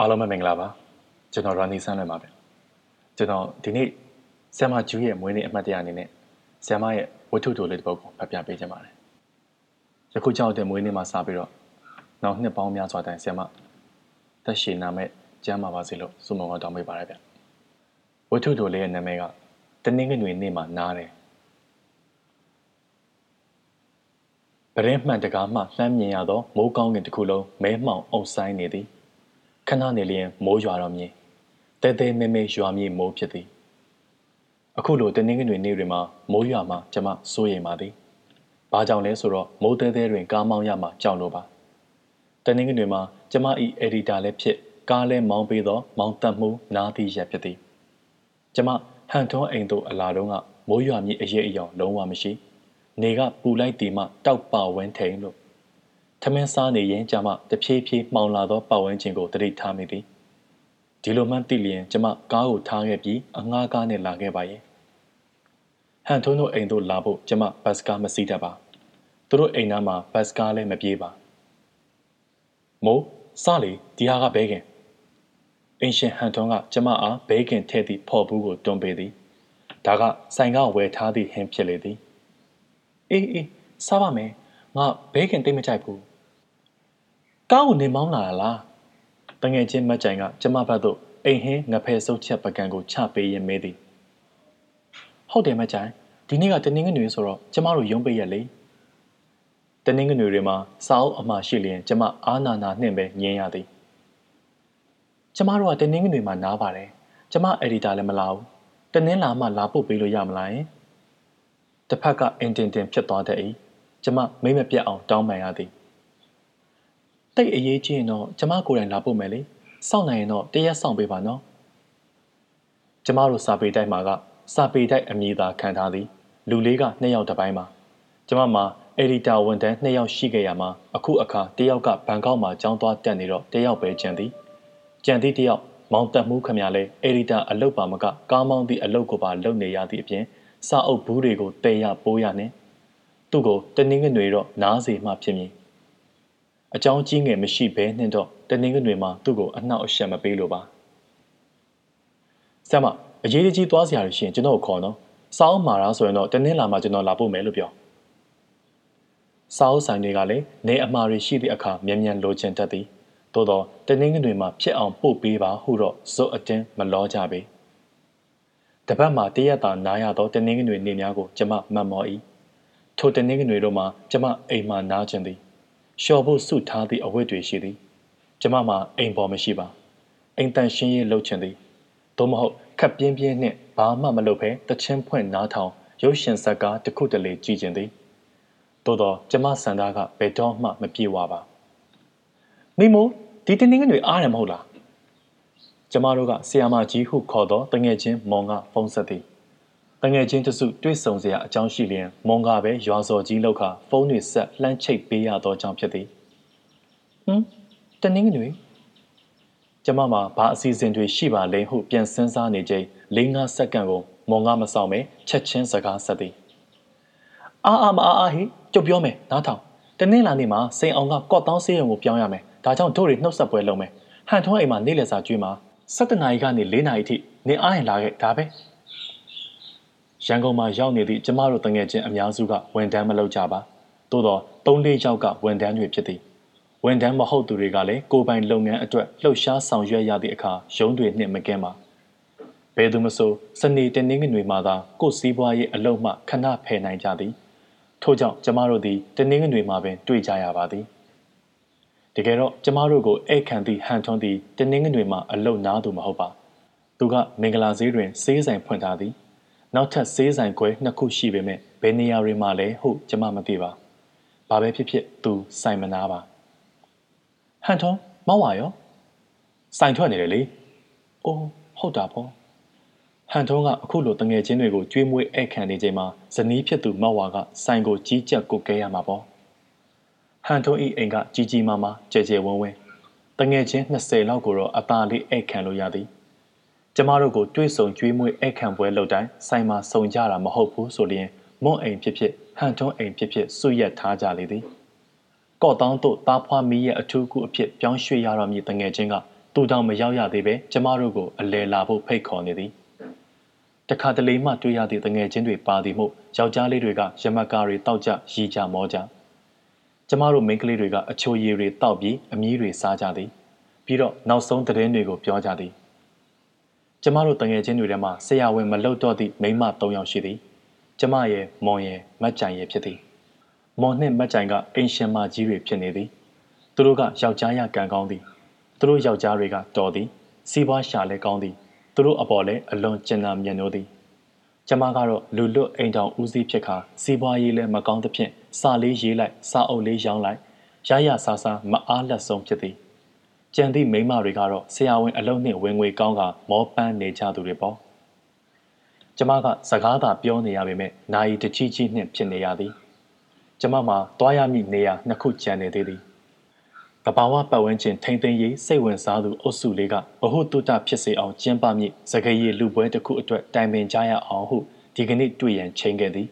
အားလုံးပဲမင်္ဂလာပါကျွန်တော်ရန်နီဆန်းလွင်ပါပဲကျွန်တော်ဒီနေ့ဆ iam မကျူးရဲ့မွေးနေ့အမှတ်တရအနေနဲ့ဆ iam မရဲ့ဝတ္ထုတိုလေးတစ်ပုဒ်ကိုဖတ်ပြပေးခြင်းပါတယ်ယခုကြောက်တဲ့မွေးနေ့မှာစပြီးတော့နောက်နှစ်ပေါင်းများစွာတိုင်ဆ iam မသက်ရှိနာမဲ့ကျမ်းပါပါစေလို့ဆုမွန်ကောင်းတောင်းပေးပါရဗျဝတ္ထုတိုလေးရဲ့နာမည်ကတနင်္ဂနွေနေ့မှာနားတယ်ပရင်မှန်တကားမှလှမ်းမြင်ရသောမိုးကောင်းကင်တစ်ခုလုံးမဲမှောင်အုံဆိုင်နေသည် ခဏနေလျင်မိုးရွာတော့မြင်တဲတဲမဲမဲရွာမြင့်မိုးဖြစ်သည်အခုလိုတနင်္ဂနွေနေ့တွေမှာမိုးရွာမှကျမစိုးရိမ်ပါသည်ဘာကြောင့်လဲဆိုတော့မိုးတဲတဲတွင်ကားမောင်းရမှကြောက်လို့ပါတနင်္ဂနွေမှာကျမ၏အက်ဒီတာလည်းဖြစ်ကားလည်းမောင်းပေးသောမောင်းတက်မှုနားသည့်ရက်ဖြစ်သည်ကျမဟန်ထွန်းအိမ်သို့အလာတော့ကမိုးရွာမြင့်အရေးအယောင်လုံးဝမရှိနေကပူလိုက်တီမှတောက်ပါဝင်းထိန်လို့ ထမင်းစားနေရင်ကျမတဖြည်းဖြည်းမှောင်လာသောပတ်ဝန်းကျင်ကိုတတိထားမိသည်ဒီလိုမှသိလျင်ကျမကားကိုထားခဲ့ပြီးအငှားကားနဲ့လာခဲ့ပါရဲ့ဟန်ထုံးတို့အိမ်သို့လာဖို့ကျမဘတ်စကားမစီးတတ်ပါသူတို့အိမ်သားမှာဘတ်စကားလည်းမပြေးပါမိုးစလေဒီဟာကဘဲခင်အင်ရှင်ဟန်ထုံးကကျမအားဘဲခင်ထဲ့သည့်ဖော်ဘူးကိုတွန်းပေးသည်ဒါကဆိုင်ကဝယ်ထားသည့်ဟင်းဖြစ်လေသည်အေးအေးစားပါမယ် ငါဘဲခင်တိတ်မကြိုက်ဘူးကားကိုနေမောင်းလာလားတငယ်ချင်းမတ်ကြိုင်ကကျမဘက်သို့အိမ်ဟင်းငဖယ်စုပ်ချက်ပကံကိုချပေးရင်မဲသည်ဟုတ်တယ်မတ်ကြိုင်ဒီနေ့ကတနင်္ဂနွေဆိုတော့ကျမတို့ရုံးပိတ်ရက်လေတနင်္ဂနွေတွေမှာစာအုပ်အမှားရှိလျင်ကျမအားနာနာနှင့်ပဲညင်းရသည်ကျမတို့ကတနင်္ဂနွေမှာနားပါတယ်ကျမအက်ဒီတာလည်းမလာဘူးတနင်္လာမှလာပို့ပေးလို့ရမလားယင်တစ်ဖက်ကအင်တင်တင်ဖြစ်သွားတဲ့၏ ကျမမိမပြတ်အောင်တောင်းပန်ရသည်တိတ်အရေးကြီးရင်တော့ကျမကိုယ်တိုင်လာပို့မယ်လေစောင့်နိုင်ရင်တော့တရက်စောင့်ပေးပါနော်ကျမတို့စာပေတိုက်မှာကစာပေတိုက်အမည်သာခံထားသည် လူလေးကနှစ်ယောက်တစ်ပိုင်းမှာကျမမှာအက်ဒီတာဝန်ထမ်းနှစ်ယောက်ရှိခဲ့ရမှာအခုအခါတယောက်ကဘန်ကောက်မှာကျောင်းသွားတက်နေတော့တယောက်ပဲကျန်သည်ကျန်သည့်တယောက်မောင်တက်မှုခမရလဲအက်ဒီတာအလုပ်ပါမကကားမောင်းသည့်အလုပ်ကိုပါလုပ်နေရသည့်အပြင်စာအုပ်ဘူးတွေကိုတဲရပိုးရနှင့် သူ့ကိုတနင်္ဂနွေတော့နားစီမှဖြစ်မည်အကြောင်းကြီးငယ်မရှိဘဲနှင့်တော့တနင်္ဂနွေမှာသူ့ကိုအနှောက်အယှက်မပေးလိုပါဆရာမအရေးကြီးသွားစရာရှိရင်ကျွန်တော်ကိုခေါ်နော်စာအုပ်မှာလားဆိုရင်တော့တနင်္လာမှာကျွန်တော်လာပို့မယ်လို့ပြောစာအုပ်ဆိုင်တွေကလည်းနေအမှားတွေရှိသည့်အခါမြန်မြန်လိုချင်တတ်သည်သို့တော့တနင်္ဂနွေမှာဖြစ်အောင်ပို့ပေးပါဟုတော့ဇွတ်အတင်းမလောကြပေတပတ်မှာတရက်တာနားရသောတနင်္ဂနွေနေ့များကိုကျမမှတ်မော်၏ ထိုတနင်္ဂနွေတို့မှာကျမအိမ်မှာနားကျင်သည်လျှော်ဖို့ဆုထားသည့်အဝတ်တွေရှိသည်ကျမမှာအိမ်ပေါ်မရှိပါအိမ်တန်ရှင်းရေးလုပ်ချင်သည်သို့မဟုတ်ခက်ပြင်းပြင်းနှင့်ဘာမှမလုပ်ဘဲတချင်းဖွင့်နားထောင်ရုပ်ရှင်ဇာတ်ကားတစ်ခုတလေကြည့်ကျင်သည်သို့တော့ကျမစန္ဒာကဘယ်တော့မှမပြေဝပါမိမို့ဒီတင်းတင်းငွေအားရမဟုတ်လားကျမတို့ကဆီယာမကြီးဟုခေါ်သောတငယ်ချင်းမွန်ကဖုန်းဆက်သည် တငယ်ချင်းတစုတွေ့ဆုံစရာအကြောင်းရှိလျင်မွန်ကပဲရွာစော်ကြီးလောက်ခဖုန်းတွေဆက်လှမ်းချိတ်ပေးရသောကြောင့်ဖြစ်သည်ဟမ်တနင်္ဂနွေကျမမှာဘာအစီအစဉ်တွေရှိပါလဲဟုပြန်စဉ်းစားနေချိန်၄၅စက္ကန့်ကိုမွန်ကမဆောင်ပဲချက်ချင်းစကားဆက်သည်အာအာမအာအာဟိကြုတ်ပြောမယ်နားထောင်တနင်္လာနေ့မှာစိန်အောင်ကကော့တောင်းဆေးရုံကိုပြောင်းရမယ်ဒါကြောင့်တို့တွေနှုတ်ဆက်ပွဲလုပ်မယ်ဟန်ထွန်းအိမ်မှာနေ့လည်စာကျွေးမှာ7နာရီကနေ4နာရီထိနေအားရင်လာခဲ့ဒါပဲ ရန်ကုန်မှာရောက်နေသည့်ကျမတို့တငယ်ချင်းအများစုကဝန်တန်းမလုပ်ကြပါသို့တော့3-4ယောက်ကဝန်တန်းတွေဖြစ်သည်ဝန်တန်းမဟုတ်သူတွေကလည်းကိုပိုင်လုပ်ငန်းအတွက်လှုပ်ရှားဆောင်ရွက်ရသည့်အခါရုံးတွေနှင့်မကင်းပါဘယ်သူမဆိုစနေတနင်္ဂနွေမှာသာကိုစည်းပွားရေးအလုံးမှခဏဖယ်နိုင်ကြသည်ထို့ကြောင့်ကျမတို့သည်တနင်္ဂနွေမှာပင်တွေ့ကြရပါသည်တကယ်တော့ကျမတို့ကိုဧကန်သည့်ဟန်ထွန်းသည်တနင်္ဂနွေမှာအလုတ်နားသူမဟုတ်ပါသူကမင်္ဂလာဈေးတွင်ဆေးဆိုင်ဖွင့်ထားသည် နောက်ထပ်ဆေးဆိုင်ခွဲနှစ်ခုရှိပေမဲ့ဘယ်နေရာတွေမှာလဲဟုကျမမသိပါဘာပဲဖြစ်ဖြစ်သူဆိုင်မနာပါဟန်ထွန်းမောက်ဝါရောဆိုင်ထွက်နေတယ်လေအိုးဟုတ်တာပေါ့ဟန်ထုံးကအခုလိုတငယ်ချင်းတွေကိုကြွေးမွေးဧည့်ခံနေချိန်မှာဇနီးဖြစ်သူမောက်ဝါကဆိုင်ကိုကြီးကြပ်ကုတ်ကဲရမှာပေါ့ဟန်ထုံးဤအိမ်ကကြီးကြီးမားမားကြဲကြဲဝန်းဝန်းတငယ်ချင်း20လောက်ကိုတော့အသာလေးဧည့်ခံလို့ရသည် ကျမတို့ကိုတွေးဆုံကြွေးမွေးဧည့်ခံပွဲလုပ်တိုင်းဆိုင်မှာစုံကြတာမဟုတ်ဘူးဆိုရင်မွန်အိမ်ဖြစ်ဖြစ်ဟန်ထုံးအိမ်ဖြစ်ဖြစ်စွရက်ထားကြလေသည်ကော့တောင်းတို့တားဖွားမီးရဲ့အထူးကူအဖြစ်ပြောင်းရွှေ့ရတော့မည်တငယ်ချင်းကတသူတောင်မရောက်ရသေးပဲကျမတို့ကိုအလဲလာဖို့ဖိတ်ခေါ်နေသည်တခါတလေမှတွေ့ရသည့်တငယ်ချင်းတွေပါသည်မို့ယောက်ျားလေးတွေကရမကာတွေတောက်ကြရီကြမောကြကျမတို့မိန်းကလေးတွေကအချိုရည်တွေတောက်ပြီးအမီးတွေစားကြသည်ပြီးတော့နောက်ဆုံးသတင်းတွေကိုပြောကြသည် ကျမတို့တငယ်ချင်းတွေထဲမှာဆရာဝန်မလုတ်တော့သည့်မိန်းမ၃ယောက်ရှိသည်ကျမရဲ့မွန်ရဲ့မတ်ကြိုင်ရဲ့ဖြစ်သည်မွန်နှင့်မတ်ကြိုင်ကအိမ်ရှင်မကြီးတွေဖြစ်နေသည်သူတို့ကယောက်ျားရကံကောင်းသည်သူတို့ယောက်ျားတွေကတော်သည်စီးပွားရှာလဲကောင်းသည်သူတို့အပေါ်လဲအလွန်ကျင်နာမြတ်နိုးသည်ကျမကတော့လူလွတ်အိမ်တောင်ဦးစီးဖြစ်ခါစီးပွားရေးလဲမကောင်းသဖြင့်စာလေးရေးလိုက်စာအုပ်လေးရောင်းလိုက်ရရဆာဆာမအားလက်ဆုံးဖြစ်သည် ကြံသည့်မိမတွေကတော့ဆရာဝန်အလုံးနှင့်ဝင်ငွေကောင်းကမောပန်းနေကြသူတွေပေါ့ကျမကစကားသာပြောနေရပေမဲ့နိုင်တချီချီနှင့်ဖြစ်နေရသည်ကျမမှာတွားရမည့်နေရာနှစ်ခုကျန်နေသေးသည်တဘာဝပတ်ဝန်းကျင်ထိမ့်သိမ်းရေးစိတ်ဝင်စားသူအုပ်စုလေးကဘဟုတုတဖြစ်စေအောင်ကျင်းပမည့်စကရေလူပွဲတစ်ခုအတွက်တိုင်ပင်ကြရအောင်ဟုဒီကနေ့တွေ့ရန်ချိန်ခဲ့သည်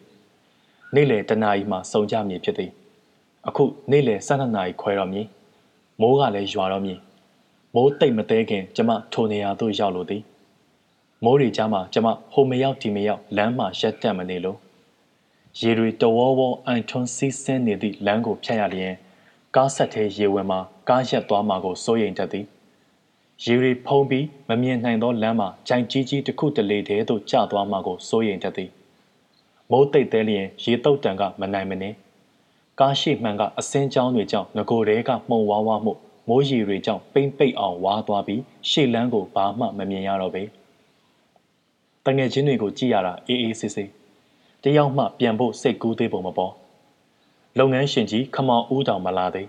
နေ့လယ်တနာရီမှစုံကြမည်ဖြစ်သည် အခုနေ့လယ်၁၂နာရီခွဲတော့မည်မိုးကလည်းရွာတော့မည် မိုးတိတ်မသေးခင်ကျမထိုနေရာသို့ရောက်လို့သည်မိုးရီကြားမှာကျမဟိုမရောက်ဒီမရောက်လမ်းမှာရက်တက်မနေလို့ရေတွေတဝေါဝေါအန်ထွန်းစီးဆင်းနေသည့်လမ်းကိုဖြတ်ရလျင်ကားဆက်ထဲရေဝင်မှာကားရက်သွားမှာကိုစိုးရိမ်တတ်သည်ရေတွေဖုံးပြီးမမြင်နိုင်သောလမ်းမှာကြိုင်ကြီးကြီးတစ်ခုတလေတည်းသို့ကျသွားမှာကိုစိုးရိမ်တတ်သည်မိုးတိတ်သေးလျင်ရေတုတ်တန်ကမနိုင်မနှင်းကားရှိမှန်ကအစင်းချောင်းတွေကြောင့်ငကိုတဲကမှုံဝါးဝါမှု မိုးရီတွေကြောင့်ပိမ့်ပိတ်အောင်ဝါသွားပြီးရှေ့လန်းကိုဘာမှမမြင်ရတော့ပေတငယ်ချင်းတွေကိုကြည့်ရတာအေးအေးဆေးဆေးတယောက်မှပြန်ဖို့စိတ်ကူးသေးပုံမပေါ်လုပ်ငန်းရှင်ကြီးခမောင်ဦးတောင်မလာသေး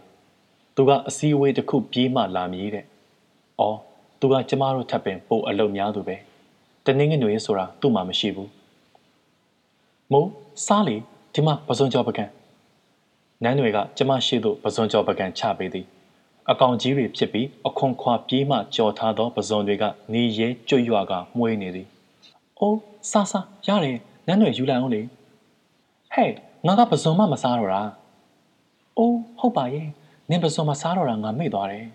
သူကအစည်းအဝေးတစ်ခုပြေးမှလာမည်တဲ့။အော်သူကကျမတို့ထပ်ပင်ပို့အလုပ်များသူပဲ။တနင်္ဂနွေဆိုတာသူ့မှာမရှိဘူး။မို့စားလေဒီမှာပစွန်ကြောပကံ။နန်းတွေကကျမရှိသို့ပစွန်ကြောပကံချပေးသည်။ အကောင်ကြီးတွေဖြစ်ပြီးအခွန်ခွာပြေးမှကြော်ထားသောပစွန်တွေကနေရဲကျွတ်ရွကမှုေးနေသည်။အိုးစားစားရတယ်နန်းတွေယူလိုက်အောင်လေ။ဟဲ့ငါကပစုံမမစားတော့တာ။အိုးဟုတ်ပါရဲ့နင်ပစုံမစားတော့တာငါမေ့သွားတယ်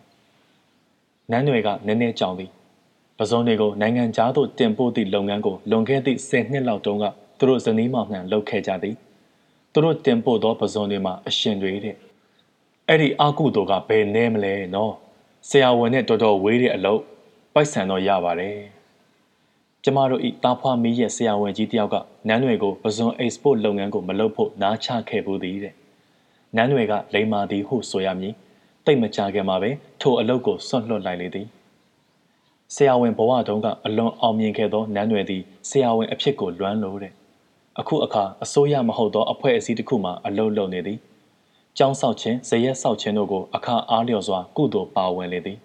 ။နန်းတွေကနည်းနည်းကြောင်သည်။ပစုံတွေကိုနိုင်ငံခြားသို့တင်ပို့သည့်လုပ်ငန်းကိုလွန်ခဲ့သည့်10နှစ်လောက်တုန်းကသူတို့ဇနီးမောင်နှံလုပ်ခဲ့ကြသည်။သူတို့တင်ပို့သောပစုံတွေမှာအရှင်တွေတဲ့။ အဲ့ဒီအာကုတို့ကဘယ်နဲမလဲနော်။ဆရာဝန်နဲ့တော်တော်ဝေးတဲ့အလုပ်ပိုက်ဆံတော့ရပါတယ်။ကျမတို့ဤတာဖွာမီးရဲ့ဆရာဝန်ကြီးတယောက်ကနန်းတွေကိုပဇွန် export လုပ်ငန်းကိုမလုပ်ဖို့နားချခဲ့ဘူးသည်တဲ့နန်းတွေကလိမ္မာသည်ဟုဆိုရမည်တိတ်မကြခင်မှာပဲထိုအလုပ်ကိုစွန့်လွတ်လိုက်လေသည်ဆရာဝန်ဘဝတုန်းကအလွန်အောင်မြင်ခဲ့သောနန်းတွေသည်ဆရာဝန်အဖြစ်ကိုလွမ်းလို့တဲ့အခုအခါအစိုးရမဟုတ်သောအဖွဲ့အစည်းတစ်ခုမှအလုပ်လုပ်နေသည် ကျောင်းဆောက်ခြင်းဇရက်ဆောက်ခြင်းတို့ကိုအခါအားလျော်စွာကုသိုလ်ပါဝင်လေသည်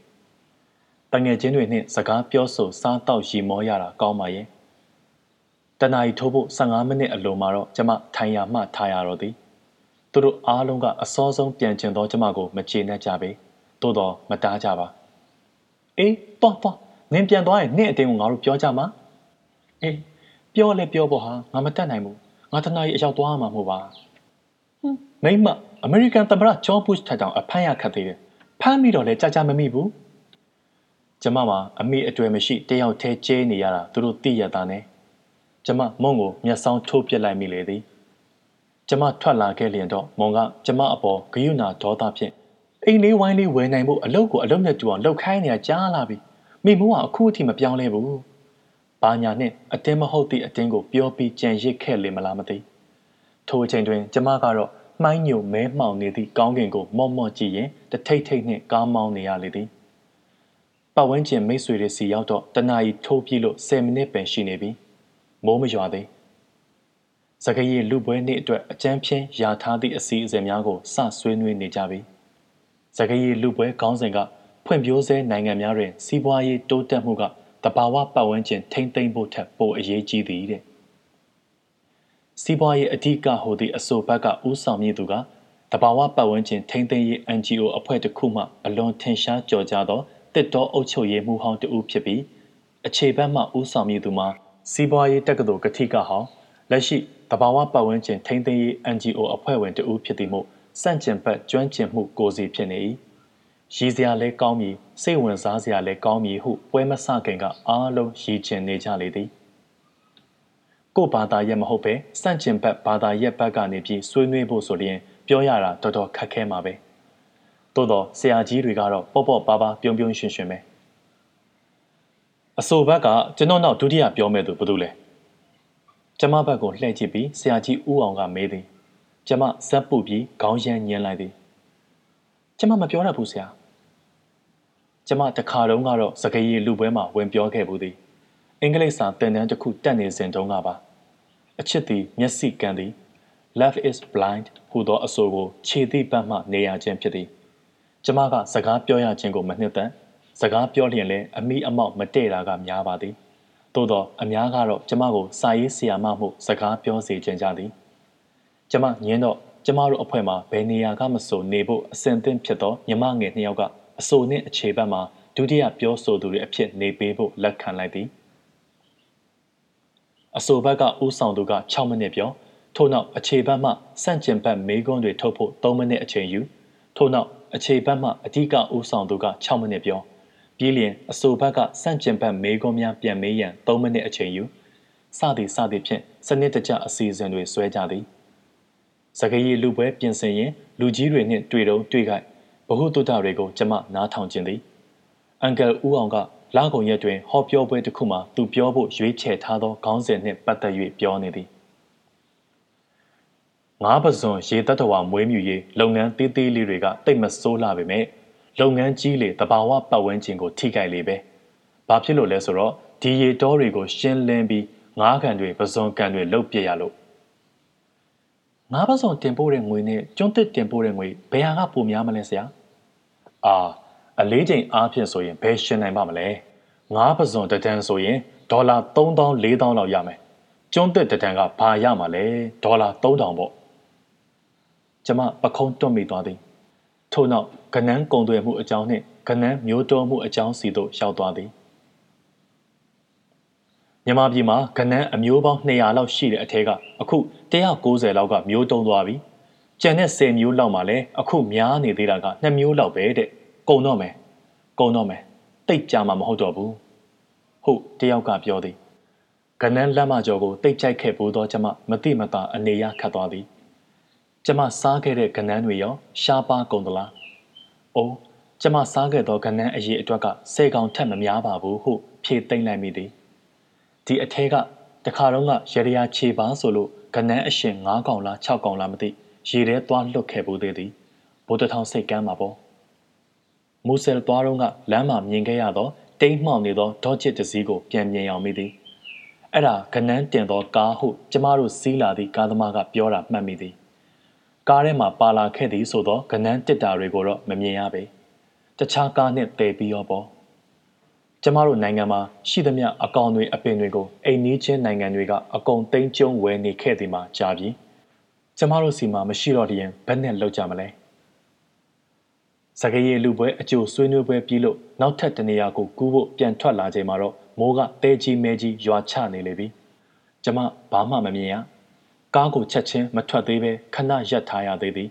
တငယ်ချင်းတွေနှင့်စကားပြောဆိုစားတော့ရီမောရတာကောင်းပါရဲ့တနာရီထိုးဖို့15မိနစ်အလိုမှာတော့ကျမထိုင်ရမှထားရတော့သည်သူတို့အားလုံးကအစောဆုံးပြန်ကျင်သောကျမကိုမချေနှက်ကြပေသို့တော့မတားကြပါအေးတော့တော့နင်းပြန်သွားရင်နင့်အတင်းကိုငါတို့ပြောကြမှာအေးပြောလဲပြောဖို့ဟာငါမတတ်နိုင်ဘူးငါတနာရီအရောက်သွားမှာမဟုတ်ပါဟင်းမိမ အမေရိကန်သမ္မတဂျော့ဘုရှ်ထက်တောင်အဖမ်းရခတ်သေးတယ်ဖမ်းမိတော့လဲကြာကြာမမိဘူးကျမမှာအမိအတွေ့မရှိတယောက်တည်းကျဲနေရတာသူတို့သိရတာနဲ့ကျမမုံကိုမျက်စောင်းထိုးပစ်လိုက်မိလေသည်ကျမထွက်လာခဲ့လျင်တော့မုံကကျမအပေါ်ဂယုဏဒေါသဖြင့်အိမ်လေးဝိုင်းလေးဝယ်နိုင်ဖို့အလုပ်ကိုအလုပ်နဲ့တူအောင်လှုပ်ခိုင်းနေတာကြားလာပြီမိမိုးကအခုအထိမပြောင်းလဲဘူးဘာညာနဲ့အတင်းမဟုတ်သည့်အတင်းကိုပြောပြီးကြံရစ်ခဲ့လေမလားမသိထိုအချိန်တွင် ကျမကတော့ မှိုင်းညိုမဲမှောင်နေသည့်ကောင်းကင်ကိုမော့မော့ကြည့်ရင်တထိတ်ထိတ်နှင့်ကားမောင်းနေရလေသည်ပတ်ဝန်းကျင်မိတ်ဆွေတွေစီရောက်တော့တနာရီထိုးပြလို့10မိနစ်ပင်ရှိနေပြီမိုးမရွာသေးစကရီလူပွဲနေ့အတွက်အကျန်းဖြင်းယာထားသည့်အစီအစဉ်များကိုစဆွေးနွေးနေကြပြီစကရီလူပွဲခေါင်းစဉ်ကဖွံ့ဖြိုးဆဲနိုင်ငံများတွင်စီးပွားရေးတိုးတက်မှုကတဘာဝပတ်ဝန်းကျင်ထိမ့်သိမ့်ဖို့ထက်ပိုအရေးကြီးသည်တဲ့ စီးပွားရေးအဓိကဟိုသည့်အဆိုဘက်ကဥဆောင်မြင့်သူကတဘာဝပတ်ဝန်းကျင်ထိမ့်သိမ့်ရေး NGO အဖွဲ့တစ်ခုမှအလွန်ထင်ရှားကြော်ကြားသောတစ်တော်အုပ်ချုပ်ရေးမှူးဟောင်းတဦးဖြစ်ပြီးအခြေဘက်မှဦးဆောင်မြည်သူမှာစီးပွားရေးတက္ကသိုလ်ကတိကဟောင်းလက်ရှိတဘာဝပတ်ဝန်းကျင်ထိန်းသိမ်းရေး NGO အဖွဲ့ဝင်တဦးဖြစ်သည်မို့စန့်ကျင်ဘက်ကျွမ်းကျင်မှုကိုစီဖြစ်နေ၏ရည်စရာလဲကောင်းပြီစိတ်ဝင်စားစရာလဲကောင်းပြီဟုပွဲမဆခင်ကအားလုံးရည်ချင်နေကြလေသည် ကိုဘာသာရက်မဟုတ်ပဲစန့်ကျင်ဘက်ဘာသာရက်ဘက်ကနေပြီးဆွေးနွေးဖို့ဆိုရင်ပြောရတာတော်တော်ခက်ခဲမှာပဲသို့တော့ဆရာကြီးတွေကတော့ပေါ့ပေါ့ပါပါပြုံးပြုံးရွှင်ရွှင်ပဲအဆိုဘက်ကကျွန်တော်နောက်ဒုတိယပြောမဲ့သူဘာလို့လဲကျမဘက်ကိုလှည့်ကြည့်ပြီးဆရာကြီးဦးအောင်ကမေးသည်ကျမဇက်ပုတ်ပြီးခေါင်းရမ်းညင်းလိုက်သည်ကျမမပြောတတ်ဘူးဆရာကျမတခါတုန်းကတော့စကရီလူပွဲမှာဝင်ပြောခဲ့ဘူးသည်အင်္ဂလိပ်စာသင်တန်းတစ်ခုတက်နေစဉ်တုန်းကပါ အချစ်သည်မျက်စိကန်းသည် love is blind ဟူသောအဆိုကိုခြေသည့်ဘက်မှနေရခြင်းဖြစ်သည်ကျမကစကားပြောရခြင်းကိုမနှစ်သက်စကားပြောလျင်လည်းအမိအမောက်မတည့်တာကများပါသည်သို့တော့အများကတော့ကျမကိုစာရေးဆရာမမှုစကားပြောစေခြင်းကြသည်ကျမညင်းတော့ကျမတို့အဖွဲ့မှာဘယ်နေရာကမဆိုနေဖို့အစဉ်သင့်ဖြစ်သောညီမငယ်နှစ်ယောက်ကအဆိုနှင့်အခြေဘက်မှာဒုတိယပြောဆိုသူတွေအဖြစ်နေပေးဖို့လက်ခံလိုက်သည် အဆိုဘက်ကဥဆောင်သူက6မိနစ်ပြောထို့နောက်အခြေဘက်မှစန့်ကျင်ဘက်မေးခွန်းတွေထုတ်ဖို့3မိနစ်အချိန်ယူထို့နောက်အခြေဘက်မှအဓိကဥဆောင်သူက6မိနစ်ပြောပြီးလျင်အဆိုဘက်ကစန့်ကျင်ဘက်မေးခွန်းများပြန်မေးရန်3မိနစ်အချိန်ယူစသည်စသည်ဖြင့်စနစ်တကျအစီအစဉ်တွေဆွဲကြသည်စကရီလူပွဲပြင်ဆင်ရင်လူကြီးတွေနှင့်တွေ့တော့တွေ့ခိုက်ဘဟုတုတတွေကိုကျမနားထောင်ခြင်းသည်အန်ကယ်ဦးအောင်က လာကုန်ရက်တွင်ဟောပြောပွဲတစ်ခုမှာသူပြောဖို့ရွေးချယ်ထားသောခေါင်းစဉ်နှင့်ပတ်သက်၍ပြောနေသည်ငါးပစွန်ရေတတ္တဝါမွေးမြူရေးလုပ်ငန်းသေးသေးလေးတွေကတိတ်မဆိုးလာပေမဲ့လုပ်ငန်းကြီးလေတဘာဝပတ်ဝန်းကျင်ကိုထိခိုက်လေပဲ။ဘာဖြစ်လို့လဲဆိုတော့ဒီရေတောတွေကိုရှင်းလင်းပြီးငါးကန်တွေပစွန်ကန်တွေလုတ်ပြရလို့ငါးပစွန်တင်ပို့တဲ့ငွေနဲ့ကျွန်းတစ်တင်ပို့တဲ့ငွေဘယ်ဟာကပိုများမလဲဆရာ။အာ အလေးချိန်အားဖြင့်ဆိုရင်ဘယ်ရှင်းနိုင်ပါမလဲ။ငါးပစွန်တဒန်ဆိုရင်ဒေါ်လာ3000 4000လောက်ရမယ်။ကျွန်းတစ်တဒန်ကဘာရမှာလဲဒေါ်လာ3000ပေါ့။ကျမပခုံးတွတ်မိသွားသည်ထို့နောက်ကနန်းကုံသွဲမှုအကြောင်းနှင့်ကနန်းမျိုးတော်မှုအကြောင်းစီသို့ရောက်သွားသည်မြန်မာပြည်မှာကနန်းအမျိုးပေါင်း200လောက်ရှိတဲ့အထက်ကအခု190လောက်ကမျိုးတုံးသွားပြီကျန်တဲ့10မျိုးလောက်မှလည်းအခုများနေသေးတာက2မျိုးလောက်ပဲတဲ့ ကုံတော့မယ်ကုံတော့မယ်တိတ်ကြမှာမဟုတ်တော့ဘူးဟုတ်တယောက်ကပြောသည်ကနန်းလက်မကျော်ကိုတိတ်ကြိုက်ခဲ့ဘူးသောကျမမတိမတာအနေရခတ်သွားသည်ကျမစားခဲ့တဲ့ကနန်းတွေရောရှားပါကုန်သလား။အိုးကျမစားခဲ့သောကနန်းအရေးအတွက်ကစေကောင်ထက်မများပါဘူးဟုဖြေသိမ့်လိုက်မိသည်။ဒီအထဲကတခါတော့ကရရခြေပါဆိုလို့ကနန်းအရှင်9កောင်လား6កောင်လားမသိရေထဲသွားလွတ်ခဲ့ဘူးသေးသည်။ဘိုးတထောင်စိတ်ကမ်းမှာပေါ့။ မူဆယ်သွားတော့ကလမ်းမှာမြင်ခဲ့ရသောတိမ်မှောင်နေသောဒေါ့ချစ်တစည်းကိုပြန်မြင်အောင်မိသည်။အဲ့ဒါကနန်းတင်သောကားဟုကျမတို့စီးလာသည့်ကားသမားကပြောတာမှတ်မိသည်။ကားထဲမှာပါလာခဲ့သည်ဆိုတော့ကနန်းတစ်တာတွေကိုတော့မမြင်ရပေတခြားကားနဲ့တည်ပြီးရောပေါ့ကျမတို့နိုင်ငံမှာရှိသမျှအကောင်တွေအပင်တွေကိုအိမ်နီးချင်းနိုင်ငံတွေကအကုန်သိမ်းကျုံဝယ်နေခဲ့သည်မှာကြာပြီကျမတို့စီမှာမရှိတော့တဲ့ရင်ဘယ်နဲ့လောက်ကြမလဲ စကရေလူပွဲအကျိုးဆွေးနွေးပွဲပြီးလို့နောက်ထပ်တနေရာကိုကူးဖို့ပြန်ထွက်လာချိန်မှာတော့မိုးကတဲကြီးမဲကြီးရွာချနေလေပြီကျမဘာမှမမြင်ရကားကိုချက်ချင်းမထွက်သေးပဲခဏရပ်ထားရသေးသည်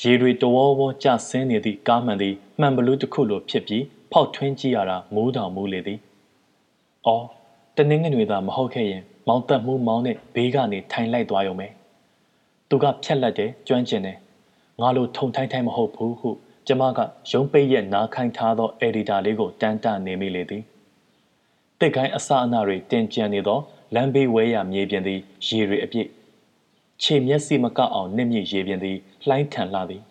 ရေတွေတဝေါဝေါကျဆင်းနေသည့်ကားမှန်သည်မှန်ဘလူးတစ်ခုလိုဖြစ်ပြီးဖောက်ထွင်းကြည့်ရတာမိုးတောင်မူးလေသည်။အော်တနင်္ဂနွေသာမဟုတ်ခဲ့ရင်မောင်တက်မှုမောင်းနဲ့ဘေးကနေထိုင်လိုက်သွားရုံပဲ။သူကဖြက်လက်တယ်ကျွမ်းကျင်တယ်။ငါလိုထုံထိုင်းထိုင်းမဟုတ်ဘူးဟု ကျမကရုံးပိတ်ရဲ့နားခိုင်းထားသောအက်ဒီတာလေးကိုတန်းတနေမိလေသည်။တိတ်ခိုင်းအစအနတွေတင်ကြံနေသောလမ်းဘေးဝဲရမြေပြင်သည်ရေတွေအပြည့်ခြေမျက်စိမကအောင်နစ်မြစ်ရေပြင်သည်လှိုင်းထန်လာသည်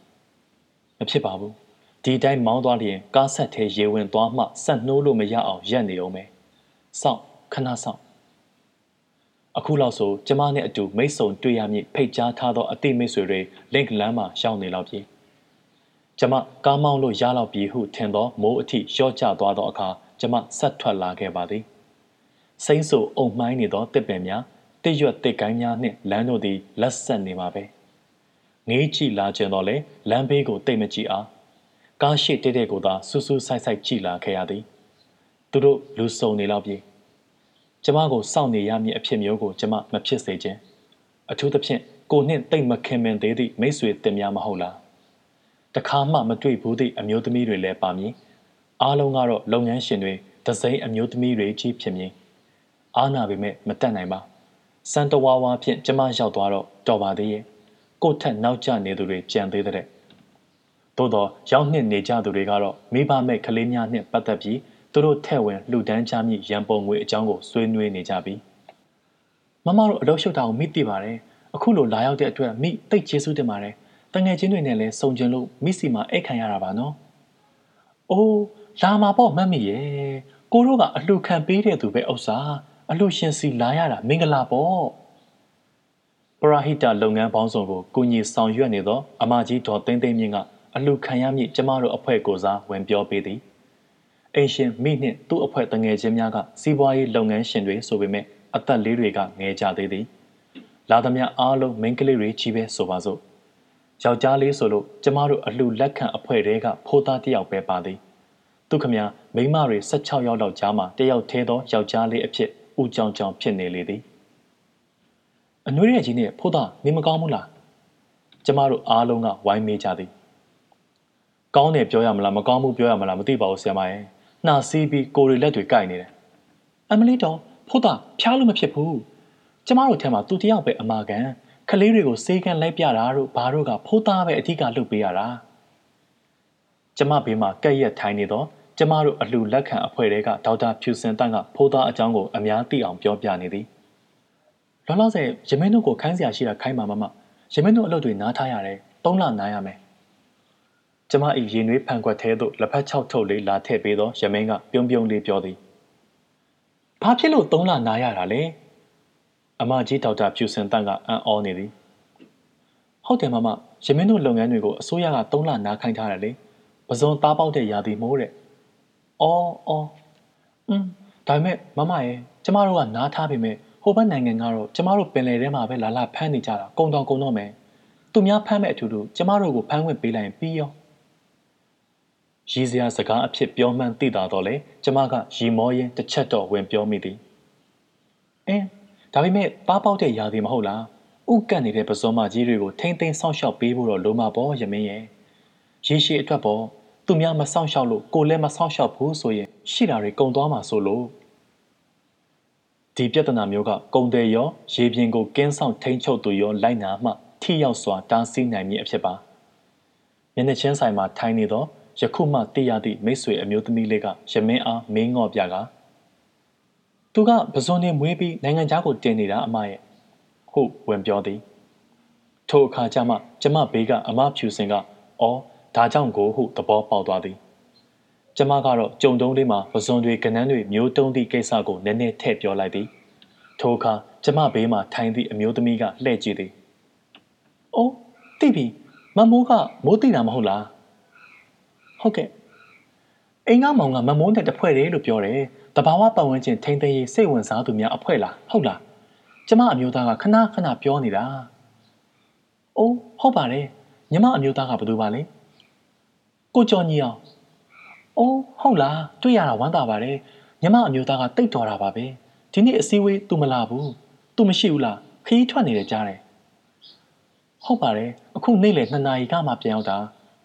မဖြစ်ပါဘူးဒီတိုင်းမောင်းသွားလျင်ကားဆက်သေးရေဝင်သွားမှဆက်နှိုးလို့မရအောင်ရက်နေအောင်ပဲစောင့်ခဏစောင့်အခုလောက်ဆိုကျမနဲ့အတူမိတ်ဆုံတွေ့ရမည်ဖိတ်ကြားထားသောအတိမိတ်ဆွေတွေလင့်ကလန်းမှာရှောင်းနေလောက်ပြီ ကျမကားမောင်းလို့ရလောက်ပြီဟုထင်သောမိုးအထိလျှော့ကျသွားသောအခါကျမဆက်ထွက်လာခဲ့ပါသည်စိမ့်ဆူအုံမှိုင်းနေသောတစ်ပင်များတစ်ရွက်တစ်ကိုင်းများနှင့်လမ်းတို့သည်လက်ဆက်နေပါပဲငေးကြည့်လာခြင်းတော့လေလမ်းဘေးကိုတိတ်မကြည့်အားကားရှိတဲ့တဲ့ကိုသာဆူဆူဆိုင်ဆိုင်ကြည့်လာခဲ့ရသည်သူတို့လူစုံနေလောက်ပြီကျမကိုစောင့်နေရမည်အဖြစ်မျိုးကိုကျမမဖြစ်စေခြင်းအထူးသဖြင့်ကိုနှင့်တိတ်မခင်မင်သေးသည့်မိတ်ဆွေတင်များမဟုတ်လား တခါမှမတွေ့ဘူးသည့်အမျိုးသမီးတွေလည်းပါမည်အားလုံးကတော့လုပ်ငန်းရှင်တွေဒစိမ့်အမျိုးသမီးတွေကြီးဖြစ်မည်အားနာပေမဲ့မတက်နိုင်ပါစံတဝါဝါဖြင့်ကျမရောက်သွားတော့တော်ပါသေးရဲ့ကို့ထက်နောက်ကျနေသူတွေကြံသေးတဲ့သို့တော့ရောက်နှစ်နေကြသူတွေကတော့မိဘမဲ့ကလေးများနှင့်ပတ်သက်ပြီးသူတို့ထဲ့ဝင်လှူဒန်းချမည့်ရန်ပုံငွေအကြောင်းကိုဆွေးနွေးနေကြပြီမမတို့အလုပ်ရှုပ်တာကိုမိသိပါတယ်အခုလိုလာရောက်တဲ့အတွက်မိသိကျေးဇူးတင်ပါတယ် တငယ်ချင်းတွေနဲ့လည်းစုံကျင်လို့မိစီမှာအိတ်ခံရတာပါနော်အိုးလာမှာပေါ့မတ်မိရဲ့ကိုတို့ကအလှခံပေးတဲ့သူပဲဥစ္စာအလှရှင်စီလာရတာမင်္ဂလာပေါ့ပရာဟိတလုပ်ငန်းပေါင်းစုံကိုကုညီဆောင်ရွက်နေသောအမကြီးဒေါ်သိန်းသိန်းမြင့်ကအလှခံရမည့်ကျမတို့အဖွဲ့ကိုစားဝင်ပြောပေးသည်အိရှင်မိနှင့်သူ့အဖွဲ့တငယ်ချင်းများကစီးပွားရေးလုပ်ငန်းရှင်တွေဆိုပေမဲ့အသက်လေးတွေကငဲကြသေးသည်လာသမျှအားလုံးမိန်းကလေးတွေကြီးပဲဆိုပါစို့ ယောက်ျားလေးဆိုလို့ကျမတို့အလှလက်ခံအဖွဲ့တွေကဖိုးသားတယောက်ပဲပါသည်သူခမမိန်းမတွေ16ယောက်လောက်ကြားမှာတယောက်သေးသောယောက်ျားလေးအဖြစ်ဦးကြောင်ကြောင်ဖြစ်နေလေသည်အနှွေးရဲ့ကြီးနဲ့ဖိုးသားနေမကောင်းဘူးလားကျမတို့အားလုံးကဝိုင်းမေးကြသည်ကောင်းတယ်ပြောရမလားမကောင်းဘူးပြောရမလားမသိပါဘူးဆရာမရဲ့နှာစီးပြီးကိုရီလက်တွေကိုက်နေတယ်အမလီတော့ဖိုးသားဖျားလို့မဖြစ်ဘူးကျမတို့ထဲမှာသူတယောက်ပဲအမာခံ ကလေးတွေကိုစေးကန်လိုက်ပြတာတို့ဘာတို့ကဖိုးသားပဲအထီးကလှုပ်ပေးရတာကျမဘေးမှာကက်ရက်ထိုင်နေတော့ကျမတို့အလှလက်ခံအဖွဲ့တွေကဒေါက်တာဖြူစင်တန့်ကဖိုးသားအကြောင်းကိုအများသိအောင်ပြောပြနေသည်လောလောဆယ်ရမင်းတို့ကိုခိုင်းစရာရှိတာခိုင်းပါမမရမင်းတို့အလုပ်တွေနားထားရတယ်သုံးလနားရမယ်ကျမ၏ရင်နွေးဖန်ခွက်ထဲသို့လက်ဖက်ချောက်ထုတ်လေးလာထည့်ပေးသောရမင်းကပြုံးပြုံးလေးပြောသည်ဘာဖြစ်လို့သုံးလနားရတာလဲ အမကြီးဒေါက်တာဖြူစင်တန့်ကအံ့ဩနေသည်ဟုတ်တယ်မမရမင်းတို့လုပ်ငန်းတွေကိုအစိုးရက3လနားခိုင်းထားတယ်လေပဇွန်သားပေါက်တဲ့ရာသီမိုးတဲ့အော်အော်อืมဒါပေမဲ့မမရဲ့ကျမတို့ကနားထားပေမဲ့ဟိုဘက်နိုင်ငံကတော့ကျမတို့ပင်လယ်ထဲမှာပဲလာလာဖမ်းနေကြတာကုံတောင်ကုံတော့မယ်သူများဖမ်းမဲ့အထူးတူကျမတို့ကိုဖမ်းခွင့်ပေးလိုက်ရင်ပြီးရောရည်စရာစကားအဖြစ်ပြောမှန်းသိတာတော့လေကျမကရီမောရင်တစ်ချက်တော့ဝင်ပြောမိသည်အင်း ဒါပေမဲ့ပါပေါက်တဲ့ຢာသည်မဟုတ်လားဥကန့်နေတဲ့ပစောမကြီးတွေကိုထိမ့်သိမ်းဆောင်းလျှောက်ပေးဖို့တော့လိုမှာပေါ့ရမင်းရဲ့ရေရှည်အတွက်ပေါ့သူများမဆောင်းလျှောက်လို့ကိုလည်းမဆောင်းလျှောက်ဘူးဆိုရင်ရှိတာတွေကုံသွားမှာဆိုလို့ဒီပြဿနာမျိုးကကုံတယ်ရောရေပြင်ကိုကင်းဆောင်ထိန်းချုပ်သူရောလိုက်နာမှထိရောက်စွာတားဆီးနိုင်မည်အဖြစ်ပါမျက်နှာချင်းဆိုင်မှာထိုင်နေသောယခုမှသိရသည့်မိတ်ဆွေအမျိုးသမီးလေးကရမင်းအားမင်းငေါ့ပြက သူကပဇွန်နေမွေးပြီးနိုင်ငံသားကိုတင်နေတာအမရဲ့ဟုတ်ဝင်ပြောသည်ထိုအခါကျမှကျမဘေးကအမဖြူစင်ကအော်ဒါကြောင့်ကိုဟုသဘောပေါက်သွားသည်ကျမကတော့ကြုံတုံးလေးမှာပဇွန်တွေကနန်းတွေမျိုးတုံးသည့်ကိစ္စကိုနည်းနည်းထည့်ပြောလိုက်သည်ထိုအခါကျမဘေးမှာထိုင်သည့်အမျိုးသမီးကလှည့်ကြည့်သည်။အိုးသိပြီမမိုးကမိုးသိတာမဟုတ်လား။ဟုတ်ကဲ့အိမ်ကမောင်ကမမိုးနဲ့တဖွဲ့တယ်လို့ပြောတယ်။ တဘာဝပတ်ဝန်းကျင်ထိမ့်သိမ်းရေးစိတ်ဝင်စားသူများအဖွဲ့လားဟုတ်လား။ကျမအမျိုးသားကခဏခဏပြောနေတာ။အိုးဟုတ်ပါတယ်။ညီမအမျိုးသားကဘယ်သူပါလဲ။ကိုကျော်ကြီးအောင်အိုးဟုတ်လားတွေ့ရတာဝမ်းသာပါတယ်ညီမအမျိုးသားကတိတ်တော်တာပါပဲဒီနေ့အစည်းအဝေး तू မလာဘူး तू မရှိဘူးလားခရီးထွက်နေတယ်ကြားတယ်ဟုတ်ပါတယ်အခုနေ့လေ2နာရီကမှပြန်ရောက်တာ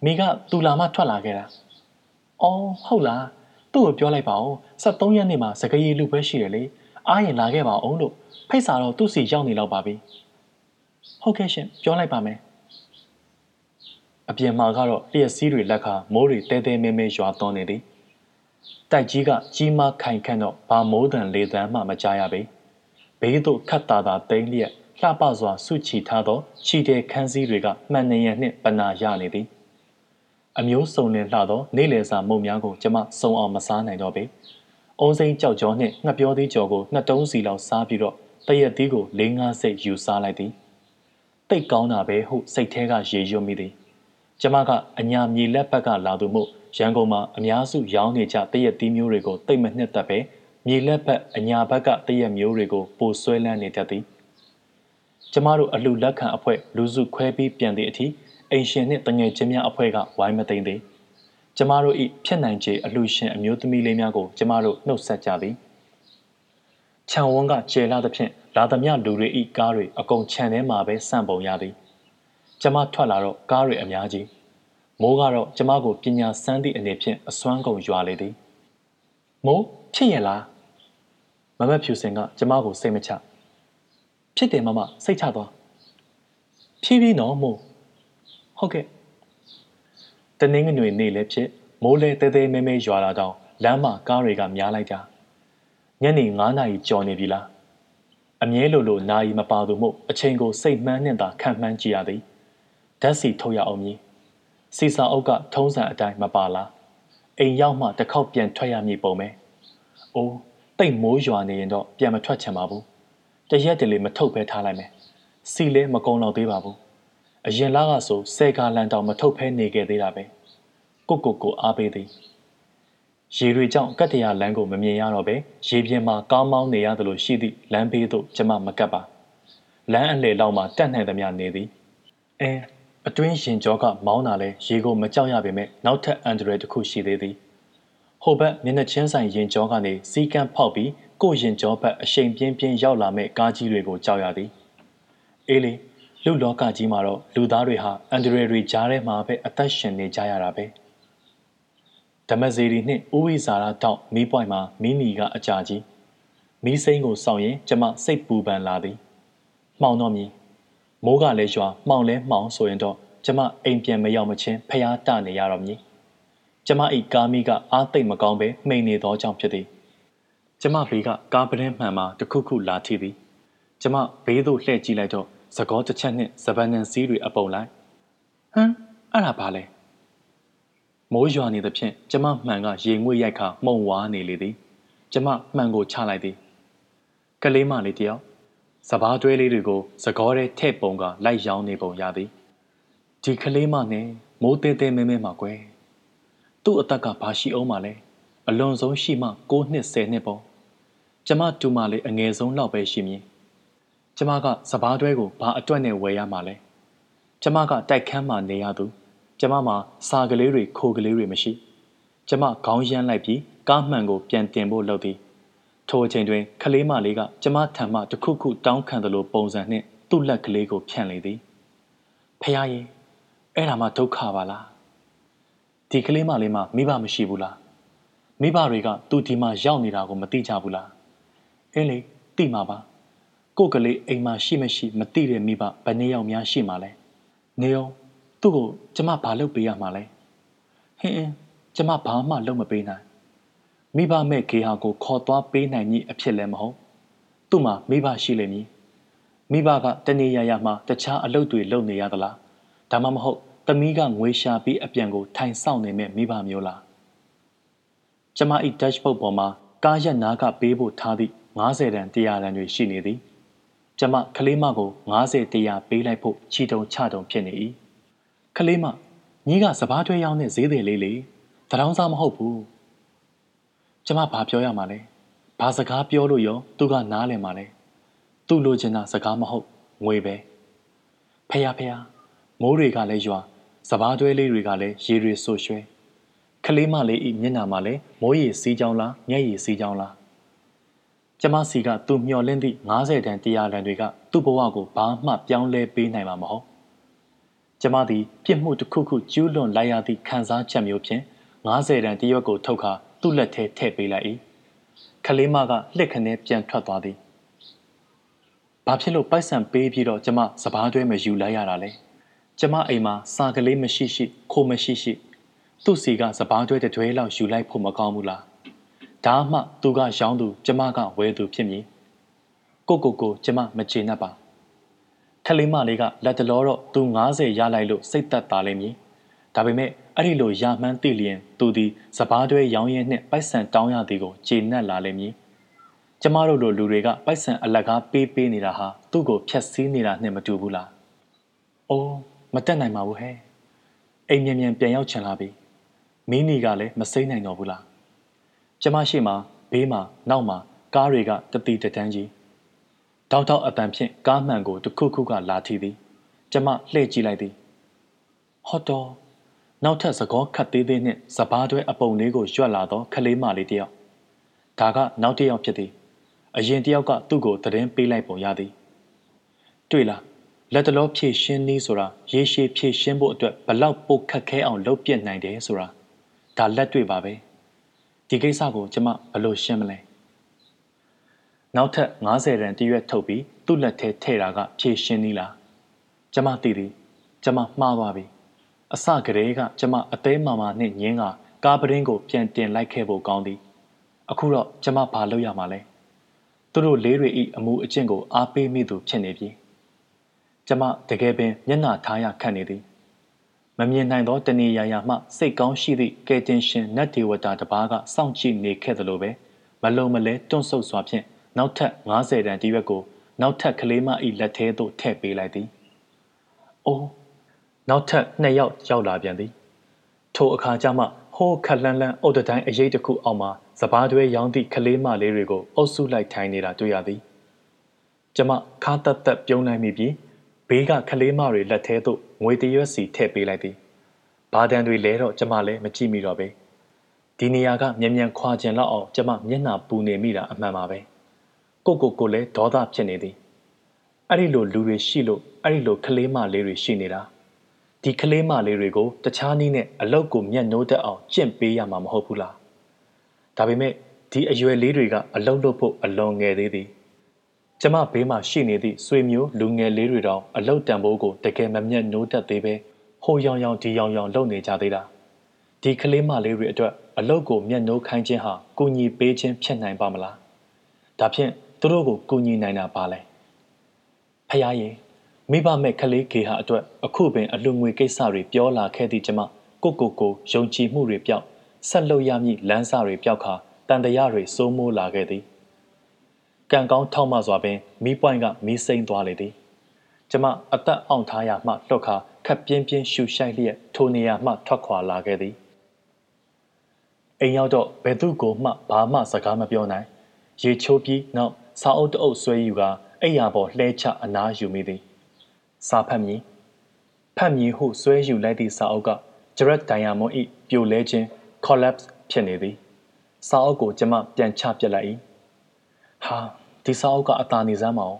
မိက तू လာမှထွက်လာခဲ့တာအော်ဟုတ်လား သူ့ကိုပြောလိုက်ပါဦး73ရက်နေ့မှာစကရီလူပွဲရှိတယ်လေအားရင်လာခဲ့ပါအောင်လို့ဖိတ်စာတော့သူ့စီရောက်နေတော့ပါပြီဟုတ်ကဲ့ရှင်ပြောလိုက်ပါမယ်အပြင်မှာကတော့လျက်စီးတွေလက်ခါမိုးတွေတဲတဲမဲမဲရွာသွန်းနေသည်တိုက်ကြီးကကြီးမားခိုင်ခန့်တော့ဘာမိုးတန်လေတန်းမှမကြားရပေဘေးသို့ခတ်တာတာတိမ့်လျက်လှပစွာဆုချီထားသောခြိတဲ့ခန်းစည်းတွေကမှန်နေရနှင့်ပနာရနေသည် အမျိုးစုံလင်လှသောနေလေစာမုံများကိုကျမစုံအောင်မစားနိုင်တော့ပေအုံးစိမ့်ကြောက်ကြောနှင့်ငှက်ပြောသေးကြော်ကိုနှစ်တုံးစီလောက်စားပြီးတော့တရက်သီးကို၄၅စိတ်ယူစားလိုက်သည်တိတ်ကောင်းတာပဲဟုစိတ်ထဲကရေရွတ်မိသည်ကျမကအညာမြေလက်ဘက်ကလာသူမို့ရန်ကုန်မှာအများစုရောင်းနေကြတရက်သီးမျိုးတွေကိုတိတ်မနှစ်သက်ပဲမြေလက်ဘက်အညာဘက်ကတရက်မျိုးတွေကိုပိုဆွဲလန်းနေတတ်သည်ကျမတို့အလှလက်ခံအဖွဲ့လူစုခွဲပြီးပြန်သည့်အထိ အိမ်ရှင်နှင့်တငယ်ချင်းများအဖွဲ့ကဝိုင်းမသိမ့်သည်ကျမတို့၏ဖြစ်နိုင်ခြေအလှရှင်အမျိုးသမီးလေးများကိုကျမတို့နှုတ်ဆက်ကြသည်ခြံဝန်းကကျယ်လာသဖြင့်လာသမျှလူတွေ၏ကားတွေအကုန်ခြံထဲမှာပဲစန့်ပုံရသည်ကျမထွက်လာတော့ကားတွေအများကြီးမိုးကတော့ကျမကိုပညာစမ်းသည့်အနေဖြင့်အစွမ်းကုန်ရွာလေသည်မိုးဖြစ်ရလားမမတ်ဖြူစင်ကကျမကိုစိတ်မချဖြစ်တယ်မမစိတ်ချသွားဖြည်းဖြည်းနော်မို့ ဟုတ်ကဲ့တနင်္ဂနွေနေ့လည်းဖြစ်မိုးလဲတဲတဲမဲမဲရွာလာတော့လမ်းမှာကားတွေကများလိုက်တာညနေ9နာရီကျော်နေပြီလားအမြဲလိုလိုနာရီမပါသူမို့အချိန်ကိုစိတ်မှန်းနဲ့သာခံမှန်းကြည့်ရသည်ဓာတ်စီထုတ်ရအောင်မည်စီစာအုပ်ကထုံးစံအတိုင်းမပါလားအိမ်ရောက်မှတစ်ခေါက်ပြန်ထွက်ရမည်ပုံပဲအိုးတိတ်မိုးရွာနေရင်တော့ပြန်မထွက်ချင်ပါဘူးတရက်တလေမထုတ်ပဲထားလိုက်မယ်စီလဲမကုံတော့သေးပါဘူး အရင်လကဆိုဆယ်ကာလန်တောင်မထုတ်ဖဲနေခဲ့သေးတာပဲကိုကိုကိုအားပေးသည်ရေတွေကြောင့်ကတ်တရာလမ်းကိုမမြင်ရတော့ပဲရေပြင်မှာကားမောင်းနေရသလိုရှိသည့်လမ်းဘေးသို့ကျမမကပ်ပါလမ်းအလယ်လောက်မှာတက်နိုင်သမျှနေသည်အဲအတွင်းရင်ကြောကမောင်းတာလဲရေကိုမကြောက်ရပေမဲ့နောက်ထပ်အန်ဒရယ်တစ်ခုရှိသေးသည်ဟိုဘက်မျက်နှာချင်းဆိုင်ရင်ကြောကနေစီကန်းဖောက်ပြီးကိုရင်ကြောဘက်အရှိန်ပြင်းပြင်းရောက်လာမဲ့ကားကြီးတွေကိုကြောက်ရသည်အေးလေ လူလောကကြီးမှာတော့လူသားတွေဟာအန်ဒရယ်တွေကြားထဲမှာပဲအသက်ရှင်နေကြရတာပဲဓမ္မဇေရီနှင့်ဥဝိဇာရတောက်မီးပွိုင်မှာမီးနီကအကြာကြီးမီးစိမ်းကိုစောင့်ရင်ကျမစိတ်ပူပန်လာသည်မှောင်တော့မည်မိုးကလည်းရွာမှောင်လဲမှောင်ဆိုရင်တော့ကျမအိမ်ပြန်မရောက်မချင်းဖျားတနေရတော့မည်ကျမဤကားမိကအားသိမ့်မကောင်းပဲမှိန်နေသောကြောင့်ဖြစ်သည်ကျမဘေးကကားပတင်းမှန်မှာတခုခုလာထိသည်ကျမဘေးသို့လှည့်ကြည့်လိုက်တော့ သကောတစ်ချက်နှင့်စပန်နန်စည်းတွေအပုံလိုက်ဟမ်အဲ့ဒါဘာလဲမိုးရွာနေသဖြင့်ကျမမှန်ကရေငွေ့ရိုက်ခါမှုံဝါနေလေသည်ကျမမှန်ကိုချလိုက်သည်ကလေးမလေးတယောက်စပားတွဲလေးတွေကိုသကောထဲထည့်ပုံကလိုက်ရောင်းနေပုံရသည်ဒီကလေးမနဲ့မိုးသေးသေးမဲမဲမှာကွယ်သူ့အသက်ကဘာရှိအောင်မလဲအလွန်ဆုံးရှိမှ6နှစ်10နှစ်ပေါ့ကျမတူမလေးအငယ်ဆုံးလောက်ပဲရှိမည် ကျမကစပားတွဲကိုဘာအတွက်နဲ့ဝယ်ရမှာလဲကျမကတိုက်ခန်းမှာနေရသူကျမမှာစာကလေးတွေခိုကလေးတွေမရှိကျမခေါင်းရမ်းလိုက်ပြီးကားမှန်ကိုပြန်တင်ဖို့လုပ်သည်ထိုအချိန်တွင်ကလေးမလေးကကျမထံမှတခုခုတောင်းခံသလိုပုံစံနှင့်သူ့လက်ကလေးကိုဖြန့်လေသည်ဖះရင်အဲ့ဒါမှဒုက္ခပါလားဒီကလေးမလေးမှမိဘမရှိဘူးလားမိဘတွေကသူဒီမှာရောက်နေတာကိုမသိကြဘူးလားအင်းလေသိမှာပါ ကိုကလေးအိမ်မှာရှိမရှိမသိတဲ့မိဘဘယ်နှယောက်များရှိမှလဲနေအောင်သူ့ကိုကျမဘာလုပ်ပေးရမှာလဲဟင်းအင်းကျမဘာမှလုပ်မပေးနိုင်မိဘမဲ့ခေဟာကိုခေါ်သွားပေးနိုင်မည်အဖြစ်လည်းမဟုတ်သူ့မှာမိဘရှိလိမ့်မည်မိဘကတနေရရမှာတခြားအလုပ်တွေလုပ်နေရသလားဒါမှမဟုတ်သမီးကငွေရှာပြီးအပြန်ကိုထိုင်ဆောင်နေမဲ့မိဘမျိုးလားကျမဤ Dutch boat ပေါ်မှာကားရက်နားကပေးဖို့ထားသည့်90တန်100တန်တွေရှိနေသည် ကျမကလေးမကို90 100ပေးလိုက်ဖို့ချီတုံချတုံဖြစ်နေ၏ကလေးမညီးကစပားတွဲရောင်းတဲ့ဈေးတယ်လေးလေတရောင်းစားမဟုတ်ဘူးကျမဘာပြောရမှာလဲဘာစကားပြောလို့ရောသူကနားလည်မှာလဲသူ့လိုချင်တာစကားမဟုတ်ငွေပဲဖះဖះမိုးတွေကလည်းရွာစပားတွဲလေးတွေကလည်းရေတွေဆူရွှဲကလေးမလေးဤမျက်နှာမှာလည်းမိုးရေစီးကြောင်းလားမျက်ရည်စီးကြောင်းလား ကျမစီကသူမျောလင့်သည့်90တန်100တန်တွေကသူ့ဘဝကိုဘာမှပြောင်းလဲပေးနိုင်မှာမဟုတ်ကျမသည်ပြစ်မှုတစ်ခုခုကျူးလွန်လိုက်ရသည့်ခံစားချက်မျိုးဖြင့်90တန်တရွက်ကိုထုတ်ခါသူ့လက်ထဲထည့်ပေးလိုက်၏ခလေးမကလှက်ခနဲပြန်ထွက်သွားသည်ဘာဖြစ်လို့ပိုက်ဆံပေးပြီးတော့ကျမစပားတွဲမယူလိုက်ရတာလဲကျမအိမ်မှာစာကလေးမရှိရှိခိုမရှိရှိ သူ့စီကစပားတွဲတတွဲလောက်ယူလိုက်ဖို့မကောင်းဘူးလား ဒါမှသူကရောင်းသူကျမကဝဲသူဖြစ်မည်ကိုကိုကိုကျမမချေနှက်ပါခလေးမလေးကလက်တလောတော့သူ90ရလိုက်လို့စိတ်သက်သာလိမ့်မည်ဒါပေမဲ့အဲ့ဒီလိုရမှန်းသိလျင်သူသည်စပားတွဲရောင်းရင်နှင့်ပိုက်ဆံတောင်းရသည်ကိုကျေနပ်လာလိမ့်မည်ကျမတို့လိုလူတွေကပိုက်ဆံအလကားပေးပေးနေတာဟာသူ့ကိုဖျက်ဆီးနေတာနဲ့မတူဘူးလားအိုးမတက်နိုင်ပါဘူးဟဲ့အိမ်မြန်မြန်ပြန်ရောက်ချင်လာပြီမင်းနီကလည်းမစိမ့်နိုင်တော့ဘူးလား ကျမရှိမှဘေးမှာနောက်မှာကားတွေကတတိတတန်းကြီးတောက်တောက်အတန်ဖြင့်ကားမှန်ကိုတခုခုကလာထီသည် ကျမလှည့်ကြည့်လိုက်သည်ဟော့တော်နောက်ထပ်သကောခတ်သေးသေးနှင့်စပားတွဲအပုံလေးကိုရွက်လာသောခလေးမလေးတယောက်ဒါကနောက်တစ်ယောက်ဖြစ်သည်အရင်တယောက်ကသူ့ကိုသတင်းပေးလိုက်ပုံရသည်တွေ့လားလက်တလောဖြည့်ရှင်းနည်းဆိုတာရေရှည်ဖြည့်ရှင်းဖို့အတွက်ဘလောက်ပိုခက်ခဲအောင်လုပ်ပြနိုင်တယ်ဆိုတာဒါလက်တွေ့ပါပဲ ဒီကိစ္စကိုကျမဘယ်လိုရှင်းမလဲနောက်ထပ်90ရန်တရွက်ထုတ်ပြီးသူ့လက်ထဲထည့်တာကဖြည့်ရှင်းနည်းလားကျမသိသည်ကျမမှားသွားပြီအစကတည်းကကျမအသေးမာမာနဲ့ညင်းကကားပရင်းကိုပြန်တင်လိုက်ခဲ့ဖို့ကောင်းသည်အခုတော့ကျမဘာလုပ်ရမှာလဲသူတို့လေးတွေဤအမှုအကျင့်ကိုအားပေးမိသူဖြစ်နေပြီကျမတကယ်ပင်မျက်နှာထားရခန့်နေသည် မမြင်နိုင်သောတနေရာရာမှစိတ်ကောင်းရှိသည့်ကယ်တင်ရှင်နတ်ဒေဝတာတစ်ပါးကစောင့်ကြည့်နေခဲ့သလိုပဲမလုံမလဲတွန့်ဆုတ်စွာဖြင့်နောက်ထပ်90တန်တရွက်ကိုနောက်ထပ်ကလေးမ၏လက်ထဲသို့ထည့်ပေးလိုက်သည်။အိုးနောက်ထပ်နှစ်ယောက်ရောက်လာပြန်သည်။ထိုအခါကျမှဟိုးခက်လန်းလန်းအုတ်တိုင်းအရေးတစ်ခုအောက်မှာစပားတွဲရောင်းသည့်ကလေးမလေးတွေကိုအုပ်စုလိုက်ထိုင်နေတာတွေ့ရသည်။ကျမခါတက်တက်ပြုံးနိုင်မိပြီး ဘေးကကလေးမတွေလက်ထဲသို့ငွေတရွက်စီထည့်ပေးလိုက်သည်။ဘာတန်တွေလဲတော့ကျမလည်းမကြည့်မိတော့ပဲ။ဒီနေရာကမြန်မြန်ခွာကျင်လောက်အောင်ကျမမျက်နှာပူနေမိတာအမှန်ပါပဲ။ကိုကိုကိုလည်းဒေါသဖြစ်နေသည်။အဲ့ဒီလိုလူတွေရှိလို့အဲ့ဒီလိုကလေးမလေးတွေရှိနေတာ။ဒီကလေးမလေးတွေကိုတခြားနည်းနဲ့အလောက်ကိုမျက်နှိုးတက်အောင်ကျင့်ပေးရမှာမဟုတ်ဘူးလား။ဒါပေမဲ့ဒီအရွယ်လေးတွေကအလုံးလို့ဖို့အလွန်ငယ်သေးသည်။ ကျမဘေးမှာရှိနေသည့်ဆွေမျိုးလူငယ်လေးတွေတောင်အလုတ်တံပိုးကိုတကယ်မမျက်နှိုးတတ်သေးပဲဟိုရောင်ရောင်ဒီရောင်ရောင်လုပ်နေကြသေးတာဒီကလေးမလေးတွေအတွက်အလုတ်ကိုမျက်နှိုးခိုင်းခြင်းဟာကုညီပေးခြင်းဖြစ်နိုင်ပါမလားဒါဖြင့်သူတို့ကိုကုညီနိုင်တာပါလဲဖះရေမိဘမဲ့ကလေးကေဟာအတွက်အခုပင်အလူငွေကိစ္စတွေပြောလာခဲ့သည့်ကျမကိုကိုကိုယုံကြည်မှုတွေပျောက်ဆက်လုပ်ရမည့်လမ်းစာတွေပျောက်ခါတန်တရားတွေစိုးမိုးလာခဲ့သည် ကံကောင်းထောက်မစွာပင်မီးပွိုင်းကမီးစိမ့်သွားလေသည်ကျမအသက်အောင်ထားရမှလွတ်ခါခက်ပြင်းပြင်းရှူရှိုက်လျက်ထိုနေရာမှထွက်ခွာလာခဲ့သည်အိမ်ရောက်တော့ဘယ်သူကိုမှဘာမှစကားမပြောနိုင်ရေချိုးပြီးနောက်စာအုပ်တအုပ်ဆွဲယူကအိယာပေါ်လှဲချအနားယူမိသည်စာဖတ်မည်ဖတ်မည်ဟုဆွဲယူလိုက်သည့်စာအုပ်က Jared Diamond ၏ပြိုလဲခြင်း collapse ဖြစ်နေသည်စာအုပ်ကိုကျမပြန်ချပြစ်လိုက်၏ ဟာဒီစာအုပ်ကအသာနေစမ်းမအောင်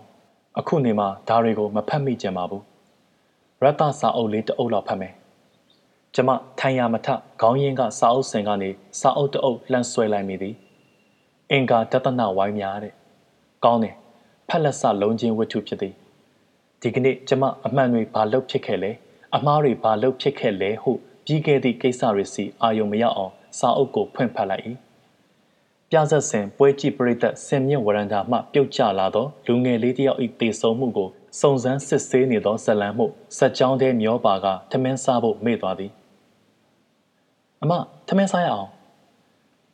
အခုနေမှာဒါတွေကိုမဖတ်မိကြပါဘူးရတစာအုပ်လေးတအုပ်လောက်ဖတ်မယ်ကျမထိုင်ရမထခေါင်းရင်းကစာအုပ်စင်ကနေစာအုပ်တအုပ်လှမ်းဆွဲလိုက်မိသည်အင်္ဂါတသနာဝိုင်းများတဲ့ကောင်းတယ်ဖက်လက်စလုံးချင်းဝတ္ထုဖြစ်သည်ဒီကနေ့ကျမအမှန်တွေဘာလုပ်ဖြစ်ခဲ့လဲအမားတွေဘာလုပ်ဖြစ်ခဲ့လဲဟုပြီးခဲ့သည့်ကိစ္စတွေစီအာယုံမရအောင်စာအုပ်ကိုဖွင့်ဖတ်လိုက်၏ ပြဆက်စဉ်ပွဲကြည့်ပရိသတ်ဆင်မြင့်ဝရန္တာမှပြုတ်ကျလာသောလူငယ်လေးတယောက်၏တေဆုံးမှုကိုစုံစမ်းစစ်ဆေးနေသောဇလံမှုစက်ကြောင်းထဲမျောပါကထမင်းစားဖို့မေ့သွားသည်အမထမင်းစားရအောင်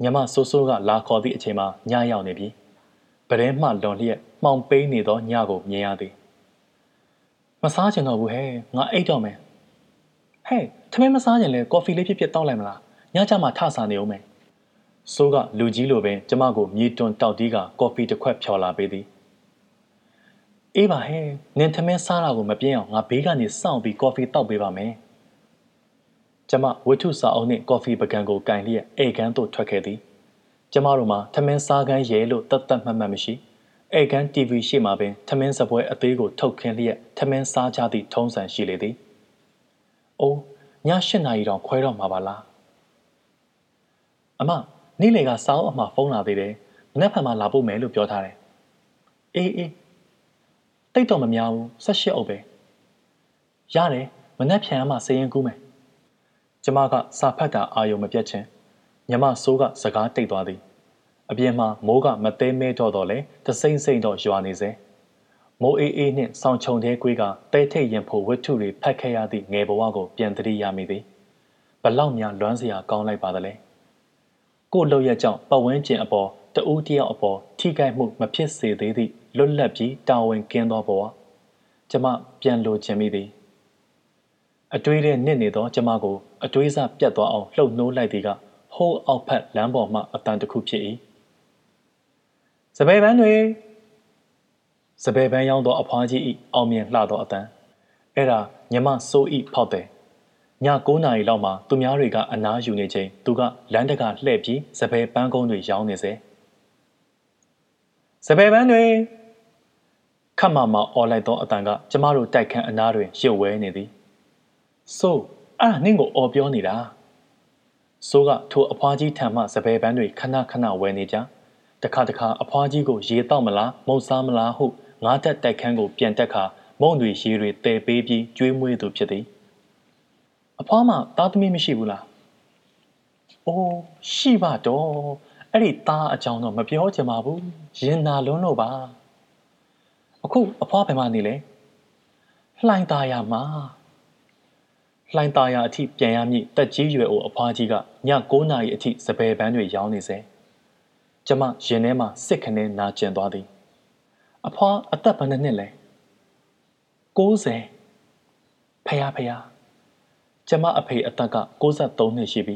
ညမဆိုးဆိုးကလာခေါ်သည့်အချိန်မှာညရောက်နေပြီပရဲမှလွန်လျက်မှောင်ပိန်းနေသောညကိုမြင်ရသည်မစားချင်တော့ဘူးဟဲ့ငါအိတ်တော့မယ်ဟဲ့ထမင်းမစားချင်လဲကော်ဖီလေးဖြစ်ဖြစ်တောက်လိုက်မလားညချမှထစားနေအောင်မယ် စိုးကလူကြီးလိုပင်ကျမကိုမြေတွန်တောက်တီးကကော်ဖီတစ်ခွက်ဖြော်လာပေးသည်အေးပါဟဲ့နင်သမင်းစားတာကိုမပြင်းအောင်ငါဘေးကနေစောင့်ပြီးကော်ဖီတောက်ပေးပါမယ်ကျမဝတ္ထုစာအုပ်နှင့်ကော်ဖီပကံကိုကင်လျက်အိတ်ကန်းသို့ထွက်ခဲ့သည်ကျမတို့မှာသမင်းစားကန်းရဲလို့တတ်တတ်မှတ်မှတ်မရှိအိတ်ကန်း TV ရှေ့မှာပင်သမင်းစပွဲအသေးကိုထုတ်ခင်းလျက်သမင်းစားကြသည့်ထုံးစံရှိလေသည်အိုးည၈နာရီတောင်ခွဲတော့မှာပါလားအမ နေ့လေကစောင်းအမှာဖုန်းလာသေးတယ်မနေ့ဖန်မှလာဖို့မယ်လို့ပြောထားတယ်အေးအေးတိတ်တော့မများဘူး၁၈အုပ်ပဲရတယ်မနေ့ဖြန်မှစရင်ကူးမယ်ကျမကစာဖတ်တာအာယုံမပြတ်ချင်းညမဆိုးကစကားတိတ်သွားသည်အပြင်မှာမိုးကမသေးမဲတော့တော့လေတစိမ့်စိမ့်တော့ရွာနေစေမိုးအေးအေးနှင့်ဆောင်းချုံသေးကွေးကတဲထိတ်ရင်ဖို့ဝတ္ထုတွေဖတ်ခဲ့ရသည့်ငယ်ဘဝကိုပြန်သတိရမိသည်ဘလောက်များလွမ်းစရာကောင်းလိုက်ပါသလဲ။ ကို့လောက်ရကြောင့်ပတ်ဝန်းကျင်အပေါ်တဦးတယောက်အပေါ်ထိခိုက်မှုမဖြစ်စေသေးသည့်လွတ်လပ်ပြီးတာဝန်ကင်းသောဘဝကျမပြန်လိုချင်မိသည်အတွေးထဲနစ်နေသောကျမကိုအတွေးစားပြတ်သွားအောင်လှုပ်နှိုးလိုက်သည်ကဟိုးအောက်ဖက်လမ်းပေါ်မှအတန်တစ်ခုဖြစ်၏စပယ်ပန်းတွေစပယ်ပန်းရောက်သောအဖွားကြီး၏အောင်မြင်လှသောအတန်အဲ့ဒါညမစိုး၏ဖောက်တယ် ည9နာရီလောက်မှာသူများတွေကအနားယူနေချိန်သူကလမ်းတကလှည့်ပြီးစပယ်ပန်းကုန်းတွေရောင်းနေစေစပယ်ပန်းတွေခခတ်မမအော်လိုက်သောအတန်ကကျမတို့တိုက်ခန်းအနားတွင်ရုပ်ဝဲနေသည်ဆိုးအဲ့ဒါနင့်ကိုအော်ပြောနေတာဆိုးကထိုအဖွားကြီးထံမှစပယ်ပန်းတွေခဏခဏဝဲနေကြတခါတခါအဖွားကြီးကိုရေတောက်မလားမုတ်စားမလားဟုငါးတက်တိုက်ခန်းကိုပြန်တက်ခါမုံတွေရေတွေတဲပေးပြီးကျွေးမွေးသူဖြစ်သည် အဖွားမသားသမီးမရှိဘူးလားအိုးရှိပါတော့အဲ့ဒီသားအကြောင်းတော့မပြောချင်ပါဘူးရင်နာလွန်းလို့ပါအခုအဖွားဘယ်မှာနေလဲလှိုင်းသားရမှာလှိုင်းသားရအထိပြန်ရမည့်တက်ကြီးရွယ်အိုအဖွားကြီးကည9နာရီအထိစပယ်ပန်းတွေရောင်းနေစေကျမရင်ထဲမှာစစ်ခနဲနာကျင်သွားသည်အဖွားအသက်ဘယ်နှစ်နှစ်လဲ90ဖယားဖယား ကျမအဖေအသက်က63နှစ်ရှိပြီ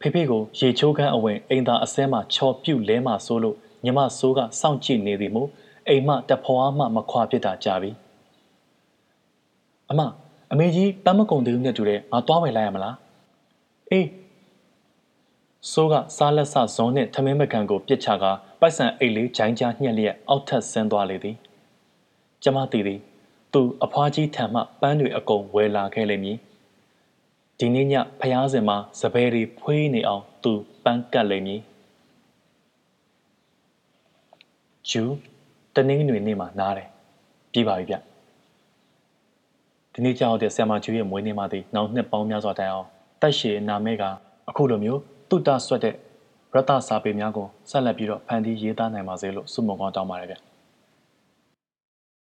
ဖေဖေကိုရေချိုးခန်းအဝင်အိမ်သာအစဲမှာချော်ပြုတ်လဲမှဆိုးလို့ညီမဆိုးကစောင့်ကြည့်နေသည်မို့အိမ်မတဖွားမှမခွာဖြစ်တာကြာပြီအမအမေကြီးပန်းမကုံသေးဘူးနဲ့တူတယ်ငါသွားဝယ်လိုက်ရမလားအေးဆိုးကစားလက်ဆဇုံးနဲ့ထမင်းမကန်ကိုပြစ်ချကပိုက်ဆံအိတ်လေးဂျိုင်းကြားညှက်လျက်အောက်ထပ်ဆင်းသွားလေသည်ကျမတည်သည်သူအဖွားကြီးထံမှပန်းတွေအကုန်ဝယ်လာခဲ့လိမ့်မည် ဒီနေ့ညဖျားစင်မှာစပယ်တွေဖွေးနေအောင်သူပန်းကတ်လိမ့်မည်ဂျူတနင်္ဂနွေနေ့မှာနားတယ်ပြီးပါပြီဗျဒီနေ့ကြောက်တဲ့ဆ iam မကျူရဲ့မွေးနေ့မှာတည်နောက်နှစ်ပေါင်းများစွာတိုင်အောင်တက်ရှည်နာမဲကအခုလိုမျိုးတုတဆွတ်တဲ့ရတစာပေများကိုဆက်လက်ပြီးတော့ဖန်တီးရေးသားနိုင်ပါစေလို့ဆုမွန်ကောင်းတောင်းပါတယ်ဗျ